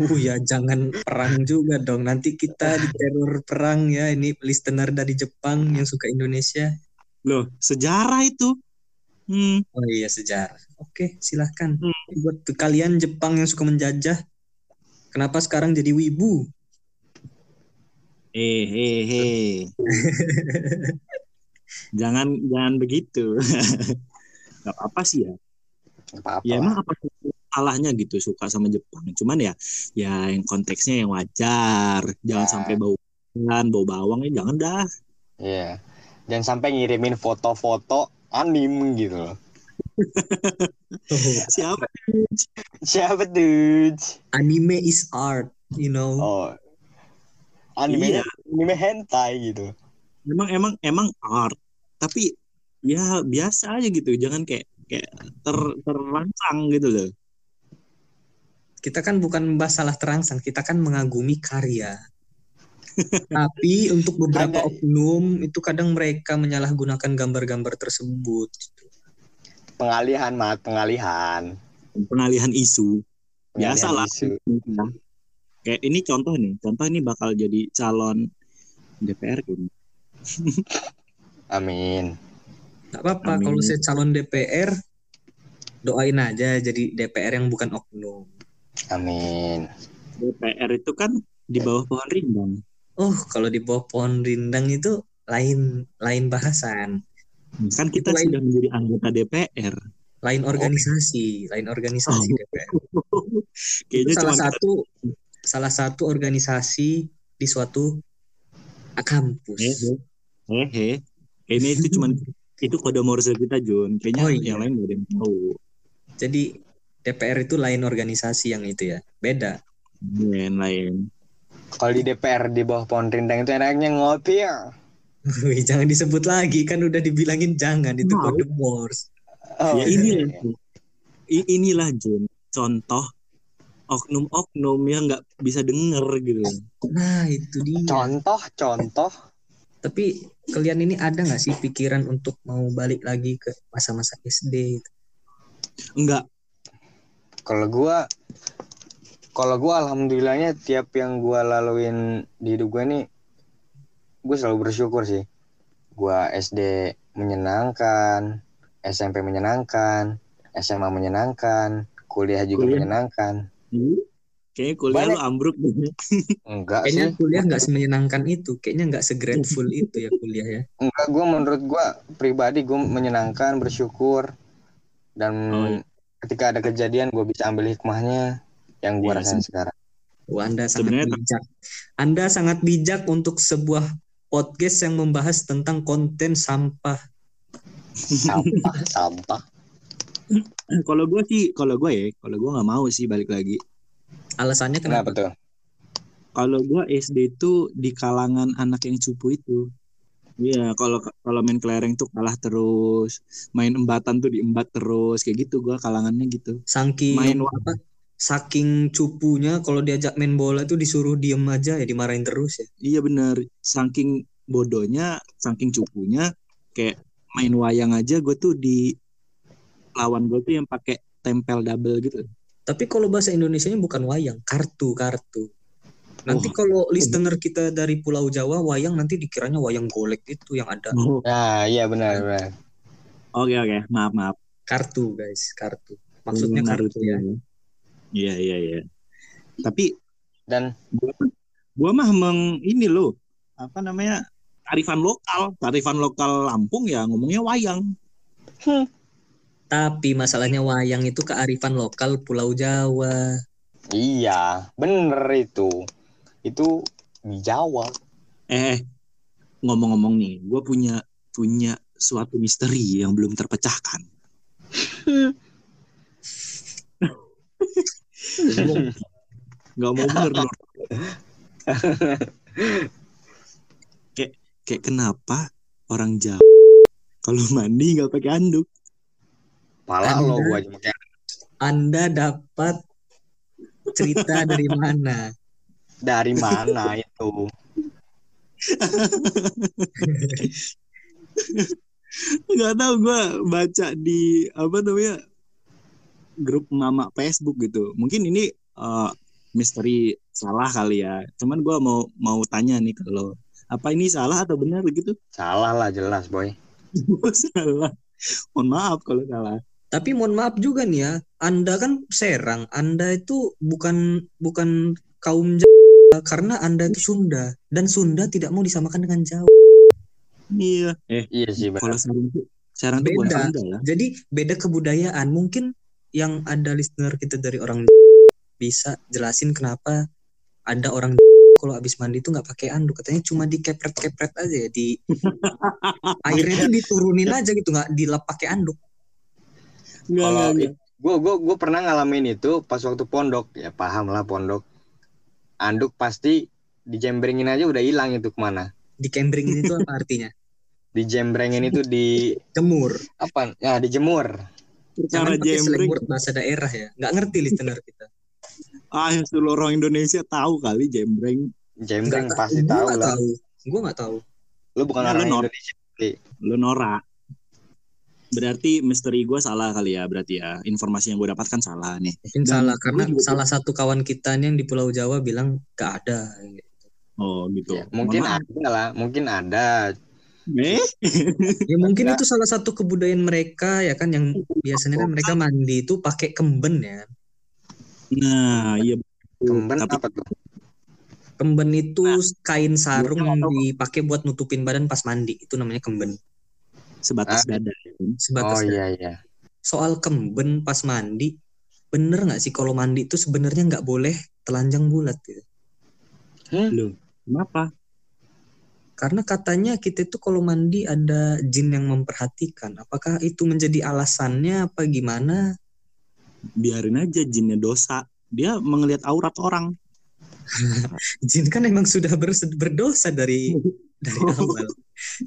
Uh ya jangan perang juga dong. Nanti kita diteror perang ya. Ini listener dari Jepang yang suka Indonesia. loh sejarah itu hmm Oh iya sejarah. Oke silahkan. Hmm. Buat kalian Jepang yang suka menjajah. Kenapa sekarang jadi wibu? Eh eh eh jangan jangan begitu (laughs) nggak apa sih ya Nggak Apa-apa. ya emang apa salahnya gitu suka sama Jepang cuman ya ya yang konteksnya yang wajar jangan Ya. sampai bau bau bawang ya jangan dah Iya. Jangan sampai ngirimin foto-foto anim gitu loh. (laughs) siapa Siapa tuh? Anime is art, you know. Oh. Anime Iya. anime hentai gitu. emang emang emang art tapi ya biasa aja gitu jangan kayak kayak ter terangsang gitu loh Kita kan bukan masalah terangsang, kita kan mengagumi karya. (laughs) Tapi untuk beberapa Ada- oknum itu kadang mereka menyalahgunakan gambar-gambar tersebut. Pengalihan, mat, pengalihan. pengalihan isu Pengalihan biasa lah isu. Kayak ini contoh nih contoh ini bakal jadi calon DPR gitu (laughs) Amin. Gak apa-apa kalau saya calon DPR doain aja jadi DPR yang bukan oknum. Amin. DPR itu kan di bawah pohon rindang Oh, kalau di bawah pohon rindang itu lain lain bahasan, kan kita Itu lain. sudah menjadi anggota DPR lain organisasi, lain organisasi Oh. DPR. (laughs) kayaknya Itu salah cuma satu salah satu organisasi di suatu kampus. hehe hehe ini itu cuma (laughs) itu kode morse kita Jun kayaknya Oh, iya. yang lain gak ada yang tahu Jadi DPR itu lain organisasi yang itu ya, beda. lain lain Kalau di DPR di bawah pohon rindang itu enaknya ngopi ya. (laughs) Wih, jangan disebut lagi kan udah dibilangin jangan itu kode Morse. Oh, ya iya. inilah I- inilah Jun contoh oknum-oknum yang nggak bisa denger gitu Nah, itu dia. Contoh, contoh. Tapi kalian ini ada nggak sih pikiran untuk mau balik lagi ke masa-masa SD? itu? enggak Kalau gua kalau gua alhamdulillahnya tiap yang gua laluin di hidup gua nih gue selalu bersyukur sih. Gua SD menyenangkan, SMP menyenangkan, SMA menyenangkan, kuliah juga Kuliah. menyenangkan. Hmm? Kayaknya kuliah Banyak. lu ambruk deh. (laughs) Enggak Kayaknya sih. kuliah nggak semenyenangkan itu. Kayaknya nggak segrateful (laughs) itu ya kuliah ya. Enggak, gue menurut gue pribadi gue menyenangkan, bersyukur. Dan Oh, iya. ketika ada kejadian gue bisa ambil hikmahnya yang gue Iya, rasain sih. sekarang. Wah, Anda sangat Sebenarnya- bijak. Anda sangat bijak untuk sebuah podcast yang membahas tentang konten sampah. (laughs) Sampah, sampah. (clears throat) Kalau gue sih, kalau gue ya, kalau gue nggak mau sih balik lagi. Alasannya Kenapa kenapa? tuh? Kalau gue SD itu di kalangan anak yang cupu itu. Iya, kalau kalau main kelereng tuh kalah terus, main embatan tuh diembat terus, kayak gitu gue kalangannya gitu. Saking Main apa? Saking cupunya kalau diajak main bola tuh disuruh diem aja ya dimarahin terus ya. Iya bener, saking bodohnya, saking cupunya, kayak main wayang aja gue tuh di lawan gue tuh yang pakai tempel double gitu. Tapi kalau bahasa Indonesianya bukan wayang, kartu kartu. Nanti Wah. kalau listener kita dari Pulau Jawa wayang nanti dikiranya wayang golek itu yang ada Oh, Nah, iya benar benar. Oke oke, maaf maaf. kartu guys, kartu. Maksudnya Naruto kartu ya. Iya iya iya. Tapi Dan gua, gua mah meng ini loh, apa namanya? Tarifan lokal, tarifan lokal Lampung ya ngomongnya wayang. Tapi masalahnya wayang itu kearifan lokal Pulau Jawa. iya, bener itu. Itu di Jawa. Eh, ngomong-ngomong nih, gua punya punya suatu misteri yang belum terpecahkan. Gak mau bener kayak kayak kenapa orang Jawa kalau mandi nggak pakai anduk? Pala Anda- lo gua aja pakai Anda dapat cerita dari mana? dari mana itu? Gak tahu gue baca di apa namanya grup mama Facebook gitu. Mungkin ini eh, misteri salah kali ya. Cuman gue mau mau tanya nih kalau apa ini salah atau benar gitu? Salah lah jelas, boy. (laughs) salah. Mohon maaf kalau salah. Tapi mohon maaf juga nih ya, Anda kan Serang, Anda itu bukan bukan kaum Jawa karena Anda itu Sunda dan Sunda tidak mau disamakan dengan Jawa. Iya. Eh Iya sih kalau benar. sekarang tuh sekarang tuh bukan Beda. Sunda ya. Jadi beda kebudayaan. Mungkin yang ada listener kita dari orang bisa jelasin kenapa ada orang kalau habis mandi itu nggak pakai anduk katanya cuma dikepret-kepret aja ya di (laughs) airnya tuh diturunin aja gitu nggak dilap pakai anduk Kalau gue gue gue pernah ngalamin itu pas waktu pondok. Ya paham lah pondok. Anduk pasti dijembrengin aja udah hilang itu ke mana. Dikembringin itu apa artinya? (laughs) Dijembrengin itu di jemur. Apa? Ya dijemur. Pakai jembreng. bahasa daerah ya. Nggak ngerti listener kita. Ah, yang seluruh orang Indonesia tahu kali jembreng. jembreng pasti tahu lah. tahu. Gue nggak tahu. Lu bukan lu orang nor- Indonesia Lu norak. Berarti misteri gue salah kali ya berarti ya. Informasi yang gue dapatkan salah nih. mungkin Dan salah karena juga- salah satu kawan kita nih yang di Pulau Jawa bilang gak ada Oh gitu. Ya, mungkin ada lah mungkin ada Eh? (laughs) ya mungkin Nggak. itu salah satu kebudayaan mereka ya kan yang biasanya kan mereka mandi itu pakai kemben ya Nah, iya. kemben Tapi apa tuh kemben itu kain sarung yang dipakai buat nutupin badan pas mandi itu namanya kemben sebatas Ah. dada. sebatas oh iya iya soal kemben pas mandi bener nggak sih kalau mandi itu sebenarnya nggak boleh telanjang bulat gitu Loh, kenapa? karena katanya kita itu kalau mandi ada jin yang memperhatikan apakah itu menjadi alasannya apa gimana Biarin aja jinnya dosa. Dia mengelihat aurat orang. (laughs) jin kan emang sudah berdosa dari (laughs) dari awal.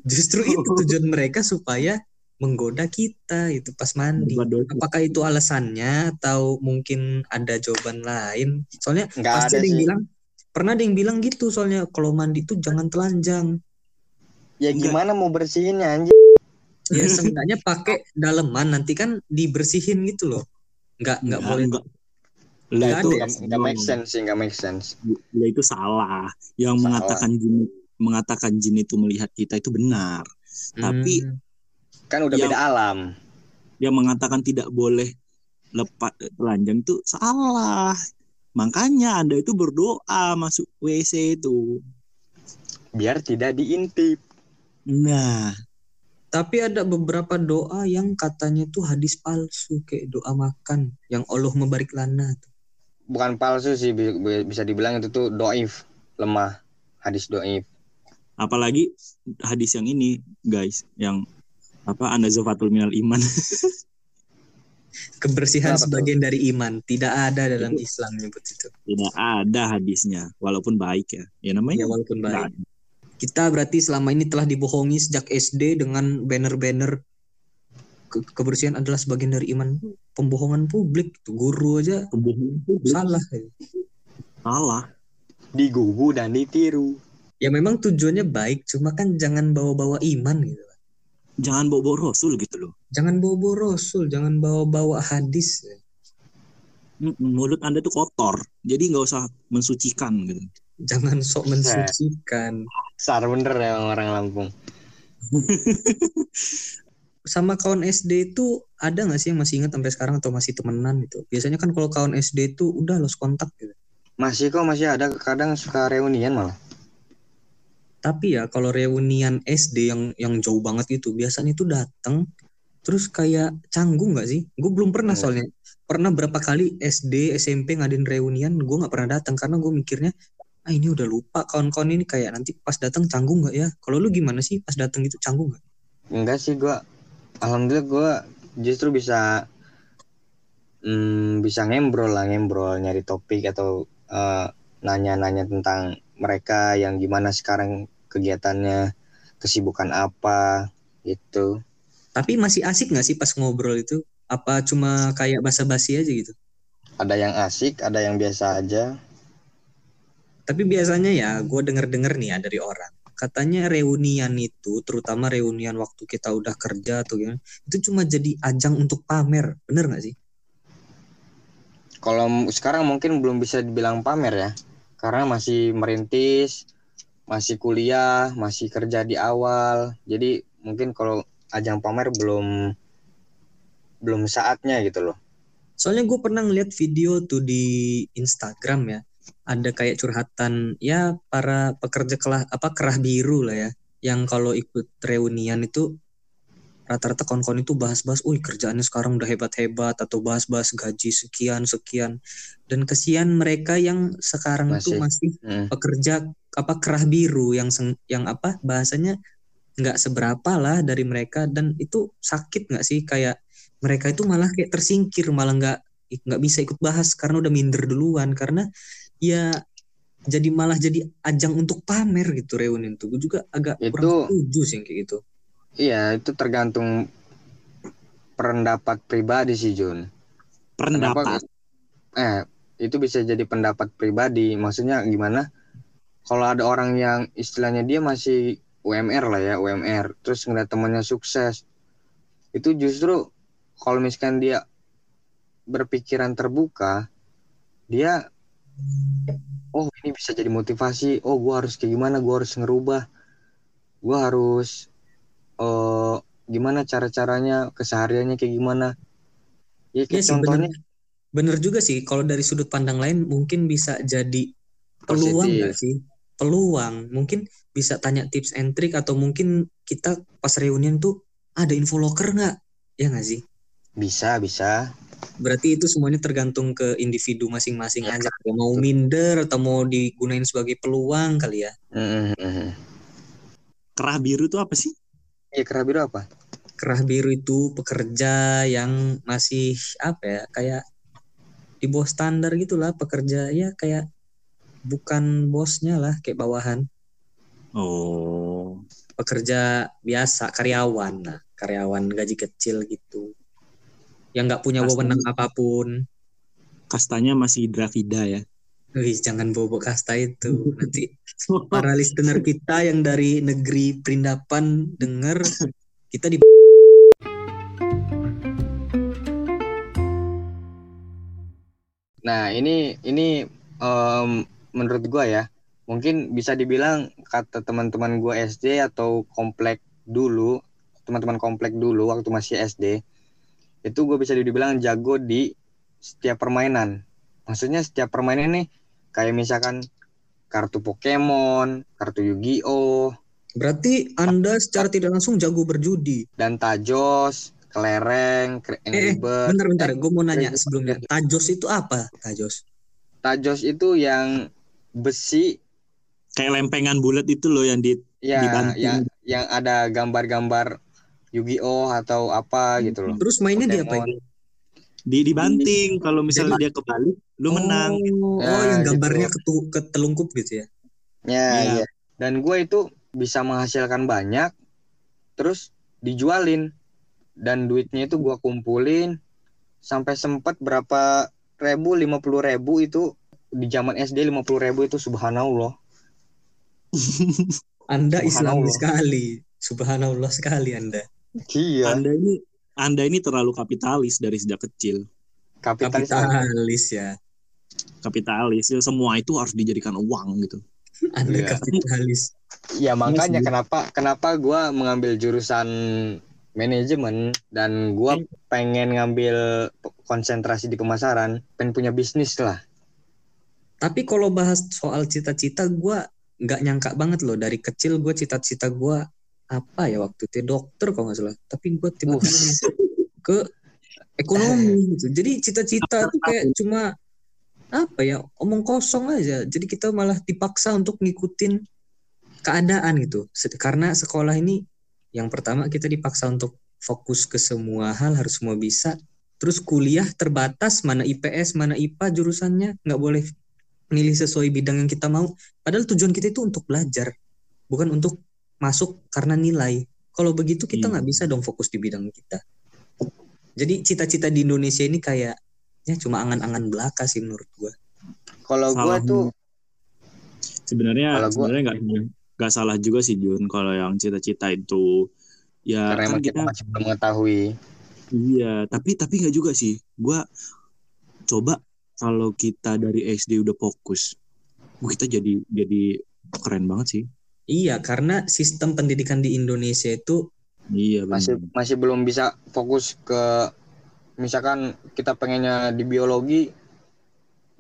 Justru itu tujuan mereka supaya menggoda kita itu pas mandi. Apakah itu alasannya atau mungkin ada jawaban lain? Soalnya nggak pasti ada ada yang sih. bilang pernah ada yang bilang gitu soalnya kalau mandi itu jangan telanjang. Ya Nggak. gimana mau bersihinnya anjir ya seenggaknya pakai daleman nanti kan dibersihin gitu loh. Nggak nggak boleh. Enggak. Lah itu nggak make sense sih nggak make sense. Lah itu salah. Yang Salah. mengatakan jin mengatakan jin itu melihat kita itu benar. Tapi Hmm. kan udah Yang- beda alam Yang mengatakan tidak boleh lepas telanjang itu salah. Makanya Anda itu berdoa masuk WC itu. Biar tidak diintip. Nah, Tapi ada beberapa doa yang katanya tuh hadis palsu kayak doa makan yang Allah membarik lana tuh. Bukan palsu sih bi- bi- bisa dibilang itu tuh doif, lemah. Hadis doif. Apalagi hadis yang ini, guys, yang apa Anda zafatul minal iman. (laughs) Kebersihan Kenapa sebagian dari iman tidak ada dalam Islam nyebut itu. Tidak ada hadisnya, walaupun baik ya. Ya namanya Ya walaupun baik. ada. Kita berarti selama ini telah dibohongi sejak SD dengan banner-banner ke- kebersihan adalah sebagian dari iman. Pembohongan publik, tuh guru aja Kebohongan publik. salah. Salah. Digugu dan ditiru. Ya memang tujuannya baik, cuma kan jangan bawa-bawa iman gitu. Jangan bawa-bawa Rasul gitu loh. Jangan bawa-bawa Rasul, jangan bawa-bawa hadis. Mulut Anda tuh kotor. Jadi nggak usah mensucikan gitu. Jangan sok mensucikan. Sar bener ya orang Lampung. (laughs) Sama kawan SD itu ada nggak sih yang masih ingat sampai sekarang atau masih temenan gitu? Biasanya kan kalau kawan SD itu udah lost kontak gitu. Masih kok masih ada kadang suka reunian malah. Tapi ya kalau reunian SD yang yang jauh banget itu biasanya itu datang terus kayak canggung nggak sih? Gue belum pernah Hmm. soalnya. Pernah berapa kali SD, SMP ngadain reunian, gue nggak pernah datang karena gue mikirnya ah ini udah lupa kawan-kawan ini kayak nanti pas datang canggung nggak ya? Kalau lu gimana sih pas datang gitu canggung nggak? Enggak sih gua alhamdulillah gua justru bisa hmm, bisa ngembrol lah ngembrol nyari topik atau eh, nanya-nanya tentang mereka yang gimana sekarang kegiatannya kesibukan apa gitu Tapi masih asik nggak sih pas ngobrol itu? Apa cuma kayak basa-basi aja gitu? ada yang asik ada yang biasa aja Tapi biasanya ya gue denger-denger nih ya dari orang. Katanya reunian itu, terutama reunian waktu kita udah kerja atau gimana, itu cuma jadi ajang untuk pamer. Bener gak sih? kalau sekarang mungkin belum bisa dibilang pamer ya karena masih merintis masih kuliah masih kerja di awal jadi mungkin kalau ajang pamer belum belum saatnya gitu loh Soalnya gue pernah ngeliat video tuh di Instagram ya. Ada kayak curhatan ya para pekerja kelah apa kerah biru lah ya. Yang kalau ikut reunian itu rata-rata kawan-kawan itu bahas-bahas, "Wih, kerjaannya sekarang udah hebat-hebat" atau bahas-bahas gaji sekian sekian. Dan kesian mereka yang sekarang itu masih. Hmm. pekerja apa kerah biru yang yang apa bahasanya nggak seberapa lah dari mereka. Dan itu sakit nggak sih? Kayak mereka itu malah kayak tersingkir malah nggak nggak bisa ikut bahas karena udah minder duluan. Karena ya jadi malah jadi ajang untuk pamer gitu reunian tuh gue juga agak kurang Itu- setuju sih kayak gitu iya itu tergantung pendapat pribadi sih Jun. Pendapat. eh itu bisa jadi pendapat pribadi. Maksudnya gimana? Kalau ada orang yang istilahnya dia masih UMR lah ya UMR terus ngeliat temannya sukses itu justru kalau misalkan dia berpikiran terbuka dia oh ini bisa jadi motivasi. Oh gua harus kayak gimana? Gua harus ngerubah. Gua harus eh gimana cara caranya kesehariannya kayak gimana? Ya Iya kayak sih, contohnya. Bener juga sih kalau dari sudut pandang lain mungkin bisa jadi peluang Positif. nggak sih? Peluang. Mungkin bisa tanya tips and trick atau mungkin kita pas reunian tuh ada info locker nggak? Ya nggak sih? Bisa bisa. Berarti itu semuanya tergantung ke individu masing-masing Ya, aja. Ya, mau minder atau mau digunain sebagai peluang kali ya? Mm-mm. Kerah biru itu apa sih? Iya kerah biru apa? kerah biru itu pekerja yang masih apa ya kayak di bawah standar gitulah pekerja. Ya kayak bukan bosnya lah kayak bawahan. Oh, pekerja biasa karyawan nah karyawan gaji kecil gitu. Yang nggak punya wewenang apa pun. kastanya masih Dravida ya. Wih, jangan bobo kasta itu. Nanti (laughs) para listener kita yang dari negeri Perindapan denger kita di Nah ini ini em, menurut gua ya mungkin bisa dibilang kata teman-teman gua SD atau komplek dulu teman-teman komplek dulu waktu masih SD itu gue bisa dibilang jago di setiap permainan. Maksudnya setiap permainan nih kayak misalkan kartu Pokemon, kartu Yu-Gi-Oh, Berarti Anda secara tidak langsung jago berjudi. dan Tajos, kelereng, Eh, Bird. Bentar, bentar. Gue mau nanya sebelumnya. Tajos itu apa? Tajos. Tajos itu yang besi Kayak lempengan bulat itu loh yang di ya Dibanting. yang yang ada gambar-gambar Yu-Gi-Oh atau apa gitu loh. Terus mainnya dia apa? Di dibanting kalau misalnya dia kebalik lu menang Oh, oh Ya, yang gitu. gambarnya ketu- ketelungkup gitu ya. Ya, Iya. iya. Dan gue itu bisa menghasilkan banyak, terus dijualin. Dan duitnya itu gue kumpulin sampai sempat berapa ribu, lima puluh ribu itu di zaman SD lima puluh ribu itu subhanallah. Anda Islami Subhanallah. sekali. Subhanallah sekali Anda. Iya. anda ini anda ini terlalu kapitalis dari sejak kecil Kapitalis. Kapitalis ya. kapitalis ya, semua itu harus dijadikan uang gitu (laughs) Anda Iya. kapitalis. Ya makanya kenapa kenapa gue mengambil jurusan manajemen dan gue pengen ngambil konsentrasi di pemasaran, pengen punya bisnis lah. Tapi kalau bahas soal cita-cita, gue nggak nyangka banget loh dari kecil gue cita-cita gue apa ya waktu itu dokter kalau nggak salah. Tapi gue tiba-tiba ke ekonomi gitu. Jadi cita-cita tuh kayak cuma apa ya omong kosong aja. Jadi kita malah dipaksa untuk ngikutin keadaan gitu. Karena sekolah ini yang pertama kita dipaksa untuk fokus ke semua hal harus semua bisa. Terus kuliah terbatas mana IPS mana IPA jurusannya nggak boleh milih sesuai bidang yang kita mau. Padahal tujuan kita itu untuk belajar, bukan untuk masuk karena nilai. Kalau begitu kita Iya. nggak bisa dong fokus di bidang kita. Jadi cita-cita di Indonesia ini kayak ya cuma angan-angan belaka sih menurut gua. Kalau gue Salah tuh sebenarnya gua- sebenarnya nggak nggak salah juga sih Jun kalau yang cita-cita itu ya karena kan kita kita masih belum mengetahui. iya tapi tapi nggak juga sih gua coba kalau kita dari SD udah fokus kita jadi jadi keren banget sih Iya, karena sistem pendidikan di Indonesia itu iya Masih masih belum bisa fokus ke misalkan kita pengennya di biologi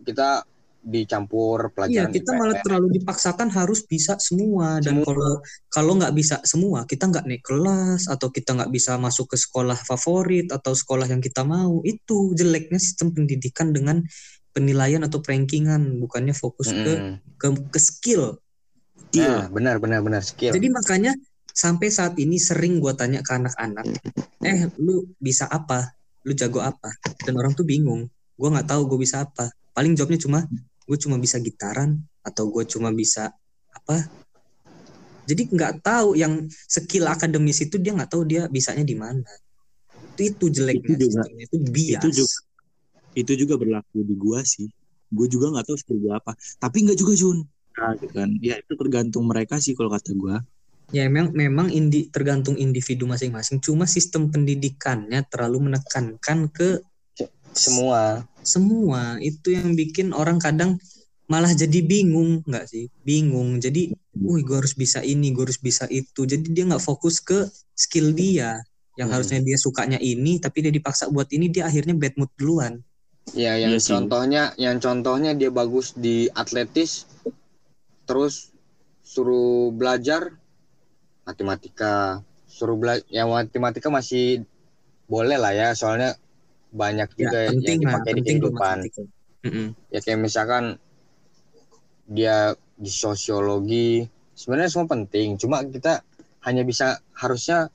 kita dicampur iya pelajaran kita IPS. malah terlalu dipaksakan harus bisa semua dan Semua. kalau kalau nggak bisa semua kita nggak naik kelas atau kita nggak bisa masuk ke sekolah favorit atau sekolah yang kita mau itu jeleknya sistem pendidikan dengan penilaian atau rankingan bukannya fokus ke, Mm-mm. ke ke skill Nah, benar benar benar skill. Jadi makanya sampai saat ini sering gua tanya ke anak-anak, eh lu bisa apa? Lu jago apa? Dan orang tuh bingung. Gua nggak tahu gue bisa apa. Paling jawabnya cuma gue cuma bisa gitaran atau gue cuma bisa apa? Jadi nggak tahu yang skill akademis itu dia nggak tahu dia bisanya di mana. Itu itu jeleknya Itu juga- itu bias. itu juga itu juga berlaku di gua sih gua juga nggak tahu skill gua apa tapi nggak juga Jun nah, gitu kan ya itu tergantung mereka sih kalau kata gua Ya memang memang indi, tergantung individu masing-masing. Cuma sistem pendidikannya terlalu menekankan ke Semua. semua itu yang bikin orang kadang malah jadi bingung nggak sih bingung jadi wih gue harus bisa ini gue harus bisa itu jadi dia nggak fokus ke skill dia yang Hmm. harusnya dia sukanya ini tapi dia dipaksa buat ini dia akhirnya bad mood duluan Ya, yang Iya sih. contohnya, yang contohnya dia bagus di atletis, terus suruh belajar matematika, suruh belajar, ya matematika masih boleh lah ya, soalnya banyak ya juga penting yang dipakai di kehidupan. Mm-mm. Ya kayak misalkan dia di sosiologi, sebenarnya semua penting, cuma kita hanya bisa harusnya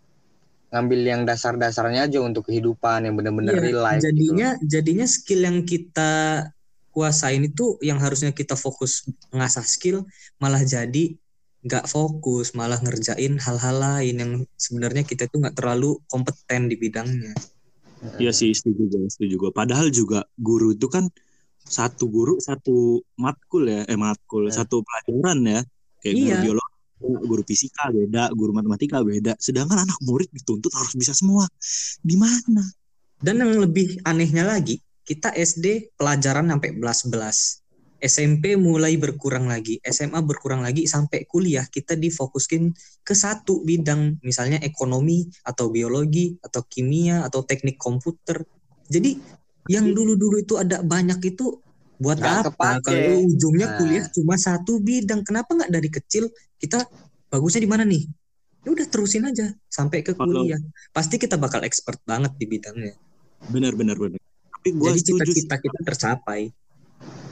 ngambil yang dasar-dasarnya aja untuk kehidupan yang benar-benar Iya, real life. gitu. jadinya jadinya skill yang kita kuasain itu yang harusnya kita fokus ngasah skill malah jadi nggak fokus malah ngerjain hal-hal lain yang sebenarnya kita itu nggak terlalu kompeten di bidangnya Iya sih setuju gue, setuju gue. Padahal juga guru itu kan satu guru satu matkul ya, eh matkul Ya. satu pelajaran ya. Kayak Iya. guru biologi, guru fisika beda, guru matematika beda. Sedangkan anak murid dituntut harus bisa semua. Di mana? Dan yang lebih anehnya lagi, kita SD pelajaran sampai belas-belas. SMP mulai berkurang lagi, SMA berkurang lagi, sampai kuliah. Kita difokuskin ke satu bidang, misalnya ekonomi, atau biologi, atau kimia, atau teknik komputer. Jadi yang dulu-dulu itu ada banyak itu buat Nggak apa? Kepake. kalau ujungnya Nah. kuliah cuma satu bidang. Kenapa nggak dari kecil? Kita bagusnya di mana nih? Ya udah terusin aja sampai ke kuliah. Pasti kita bakal expert banget di bidangnya. Benar benar benar tapi gue jadi cita-cita kita tercapai.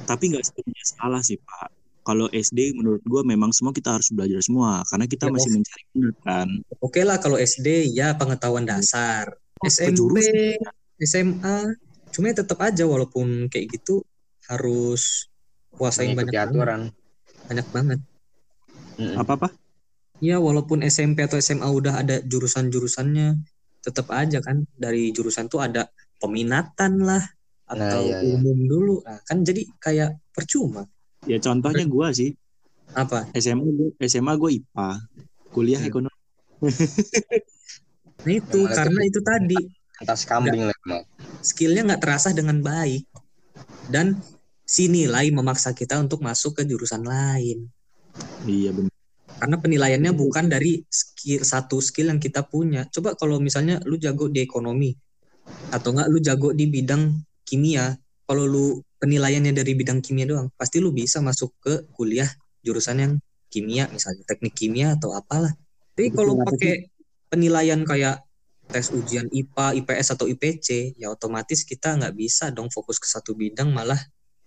Tapi nggak sepenuhnya salah sih pak. Kalau SD menurut gue memang semua kita harus belajar semua karena kita Ya, masih mencari minat kan. Oke lah kalau SD ya pengetahuan dasar. Oh, SMP. SMA cuma ya tetap aja walaupun kayak gitu harus kuasain banyak banget, aturan. banyak banget. Mm-mm. apa apa? Ya walaupun SMP atau SMA udah ada jurusan-jurusannya, tetap aja kan dari jurusan tuh ada peminatan lah atau iya, iya. umum dulu. Nah, kan jadi kayak percuma. ya contohnya gue sih Apa? SMA gue SMA gue IPA kuliah Hmm. ekonomi Nah itu ada karena tuh- itu tadi Atas kambing lah skillnya nggak terasa dengan baik dan si nilai memaksa kita untuk masuk ke jurusan lain. iya benar Karena penilaiannya bukan dari skill satu skill yang kita punya. Coba kalau misalnya lu jago di ekonomi atau enggak lu jago di bidang kimia, kalau lu penilaiannya dari bidang kimia doang, pasti lu bisa masuk ke kuliah jurusan yang kimia misalnya teknik kimia atau apalah. Tapi kalau pakai penilaian kayak tes ujian IPA, IPS atau IPC, ya otomatis kita nggak bisa dong fokus ke satu bidang malah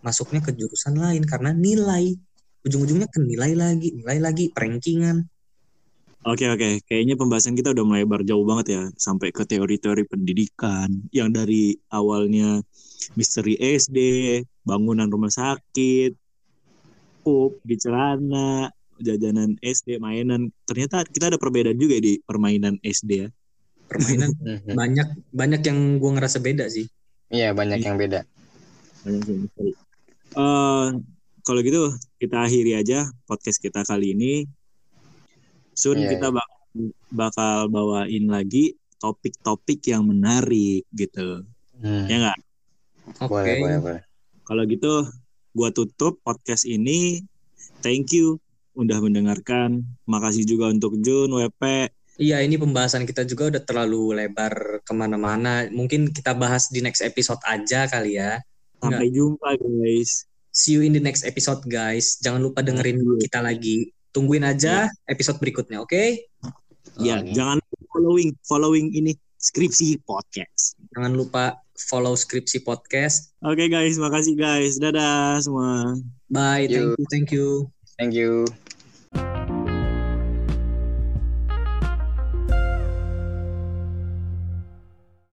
masuknya ke jurusan lain karena nilai ujung-ujungnya ke nilai lagi, nilai lagi, perankingan. Oke oke, kayaknya pembahasan kita udah melebar jauh banget ya sampai ke teori-teori pendidikan yang dari awalnya misteri SD, bangunan rumah sakit, pup di celana, jajanan SD, mainan. Ternyata kita ada perbedaan juga di permainan SD ya. Permainan (laughs) Mhm. banyak banyak yang gua ngerasa beda sih. Iya banyak yang beda. Banyak sih misteri. Eh, kalau gitu kita akhiri aja podcast kita kali ini. Soon Iya, kita bak- bakal bawain lagi topik-topik yang menarik gitu. Hmm. Ya nggak? Oke. Boleh boleh boleh. Kalau gitu gua tutup podcast ini. Thank you udah mendengarkan. Makasih juga untuk Jun, WP. Iya, ini pembahasan kita juga udah terlalu lebar ke mana-mana. Mungkin kita bahas di next episode aja kali ya. Sampai jumpa guys. See you in the next episode, guys. Jangan lupa dengerin kita lagi. Tungguin aja episode berikutnya, oke? Ya, Oke. jangan following following ini skripsi podcast. Jangan lupa follow Skripsi Podcast. Oke guys, makasih guys. Dadah semua. Bye, thank you, thank you. Thank you.